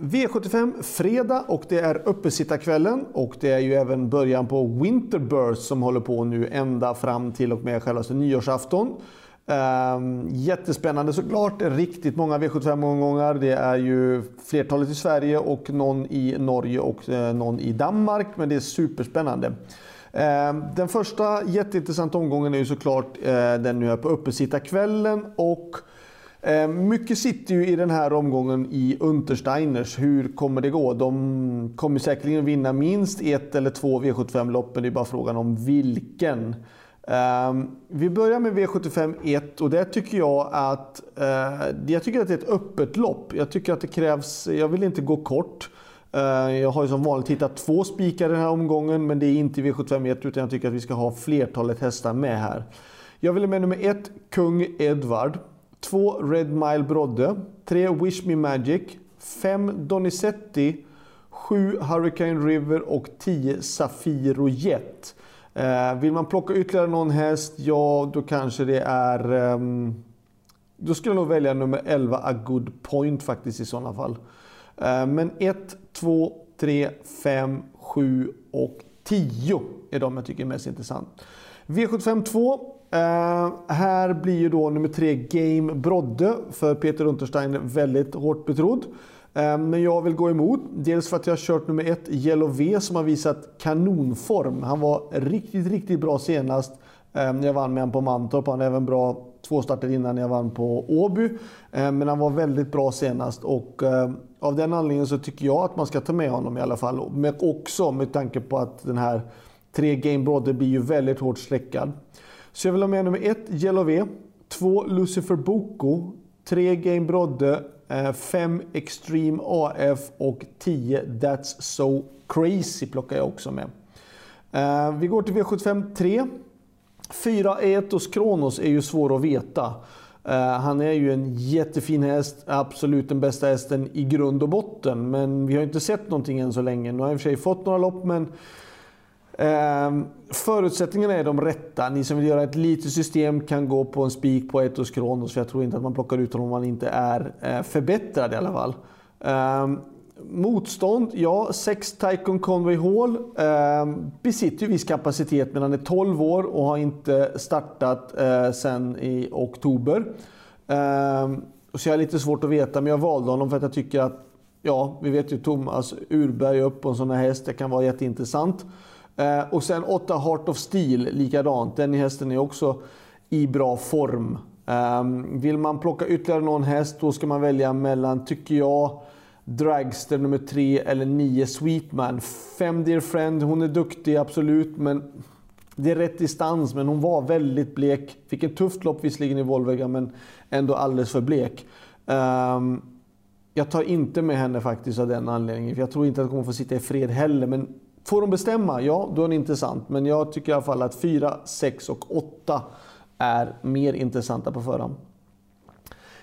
V75 fredag och det är uppesittarkvällen och det är ju även början på Winterburst som håller på nu ända fram till och med självaste nyårsafton. Um, jättespännande såklart. Riktigt många V75-omgångar. Det är ju flertalet i Sverige och någon i Norge och eh, någon i Danmark. Men det är superspännande. Ehm, den första jätteintressanta omgången är ju såklart eh, den nu är på uppesittarkvällen. Och Eh, mycket sitter ju i den här omgången i Untersteiners. Hur kommer det gå? De kommer säkerligen vinna minst ett eller två V75-lopp, men det är bara frågan om vilken. Eh, vi börjar med V75 1 och där tycker jag att eh, jag tycker att det är ett öppet lopp. Jag tycker att det krävs, jag vill inte gå kort. Jag har ju som vanligt hittat två spikar den här omgången men det är inte V75 1 utan jag tycker att vi ska ha flertalet hästar med här. Jag vill med nummer 1, Kung Edvard. 2 Red Mile Brodde, 3 Wish Me Magic, 5 Donizetti, 7 Hurricane River och 10 Safiro Jet. Eh, vill man plocka ytterligare någon häst, ja då kanske det är... Eh, då skulle jag nog välja nummer 11 A Good Point faktiskt i sådana fall. Eh, men 1, 2, 3, 5, 7 och 10 är de jag tycker är mest intressant. V75 2 Uh, här blir ju då nummer tre Game Brodde för Peter Unterstein väldigt hårt betrodd. Uh, men jag vill gå emot. Dels för att jag har kört nummer ett Yellow V som har visat kanonform. Han var riktigt, riktigt bra senast uh, när jag vann med honom på Mantorp. Han är även bra två starter innan jag vann på Åby. Men han var väldigt bra senast och av den anledningen så tycker jag att man ska ta med honom i alla fall. Men också med tanke på att den här tre Game Brodde blir ju väldigt hårt sträckad. Så jag vill ha med nummer 1 Yellow V, 2 Lucifer Boko, 3 Game Brodde, eh, 5 Extreme AF och 10 That's So Crazy plockar jag också med. Eh, vi går till V75 3. 4 Etos Kronos är ju svår att veta. Eh, han är ju en jättefin häst, absolut den bästa hästen i grund och botten. Men vi har inte sett någonting än så länge. Nu har han i och för sig fått några lopp men Ehm, förutsättningarna är de rätta. Ni som vill göra ett litet system kan gå på en spik på ett Kronos. För jag tror inte att man plockar ut honom om man inte är eh, förbättrad i alla fall. Ehm, motstånd? Ja, 6 Tycoon Conway Hall ehm, besitter ju viss kapacitet men han är 12 år och har inte startat eh, sen i oktober. Så jag har lite svårt att veta men jag valde honom för att jag tycker att Ja, vi vet ju Thomas Urberg upp på en sån här häst. Det kan vara jätteintressant. Eh, och sen 8 Heart of Steel, likadant. Den hästen är också i bra form. Ehm, vill man plocka ytterligare någon häst då ska man välja mellan, tycker jag, Dragster nummer 3 eller 9 Sweetman. 5 Dear Friend, hon är duktig absolut men det är rätt distans men hon var väldigt blek. Fick en tufft lopp visserligen i Volvega men ändå alldeles för blek. Um, jag tar inte med henne faktiskt av den anledningen för jag tror inte att hon kommer få sitta i fred heller men Får de bestämma, ja då är det intressant. Men jag tycker i alla fall att 4, 6 och 8 är mer intressanta på förhand.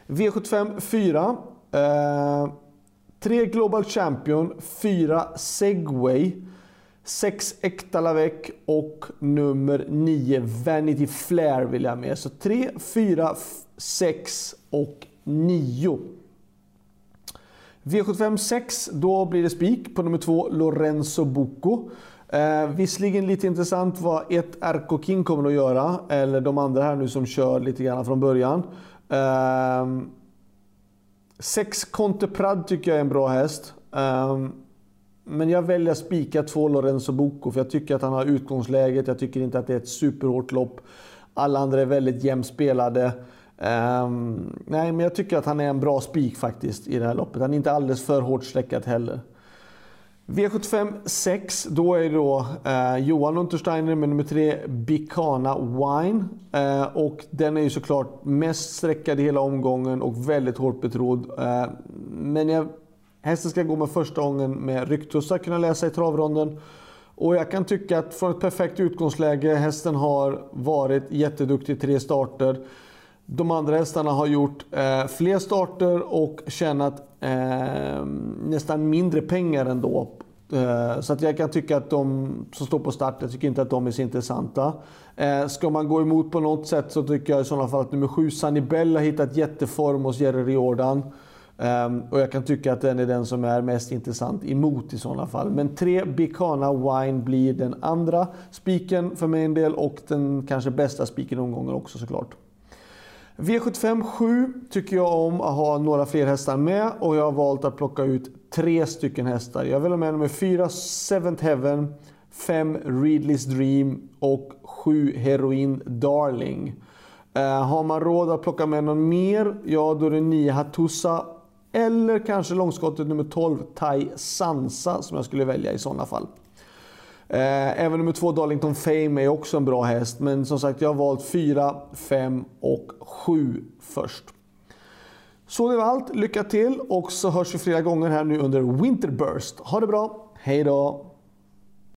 V75 4. Eh, 3 Global Champion, 4 Segway, 6 Ektalavec och nummer 9 Vanity Flair vill jag med. Så 3, 4, 6 och 9. V75 6, då blir det spik på nummer 2 Lorenzo Bocco. Eh, visserligen lite intressant vad ett RK King kommer att göra, eller de andra här nu som kör lite grann från början. Eh, 6 Conte Prad tycker jag är en bra häst. Eh, men jag väljer att spika två Lorenzo Bocco, för jag tycker att han har utgångsläget. Jag tycker inte att det är ett superhårt lopp. Alla andra är väldigt jämnt spelade. Um, nej, men jag tycker att han är en bra spik faktiskt i det här loppet. Han är inte alldeles för hårt sträckad heller. V75 6, då är det då eh, Johan Untersteiner med nummer 3 Bicana Wine. Eh, och den är ju såklart mest sträckad i hela omgången och väldigt hårt betrodd. Eh, men jag, hästen ska gå med första gången med rycktussar kunna läsa i travronden. Och jag kan tycka att från ett perfekt utgångsläge, hästen har varit jätteduktig i tre starter. De andra hästarna har gjort eh, fler starter och tjänat eh, nästan mindre pengar ändå. Eh, så att jag kan tycka att de som står på start, jag tycker inte att de är så intressanta. Eh, ska man gå emot på något sätt så tycker jag i sådana fall att nummer 7 Sanibel, Bell har hittat jätteform hos Jerry Riordan. Um, och jag kan tycka att den är den som är mest intressant emot i sådana fall. Men 3 Bicana Wine blir den andra spiken för mig en del och den kanske bästa spiken omgången också såklart. V75 7 tycker jag om att ha några fler hästar med och jag har valt att plocka ut tre stycken hästar. Jag vill ha med nummer 4 Seventh Heaven, 5 Readley's Dream och 7 Heroin Darling. Eh, har man råd att plocka med någon mer, ja då är det 9 Hattusa eller kanske långskottet nummer 12 Tai Sansa som jag skulle välja i sådana fall. Eh, även nummer två Darlington Fame är också en bra häst. Men som sagt, jag har valt 4, 5 och 7 först. Så det var allt. Lycka till och så hörs vi flera gånger här nu under Winterburst. Ha det bra. Hej då!